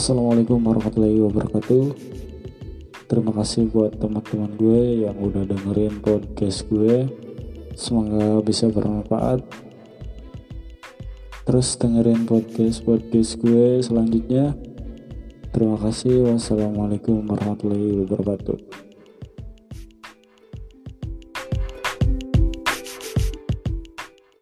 Assalamualaikum warahmatullahi wabarakatuh. Terima kasih buat teman-teman gue yang udah dengerin podcast gue. Semoga bisa bermanfaat. Terus dengerin podcast podcast gue selanjutnya. Terima kasih. Wassalamualaikum warahmatullahi wabarakatuh.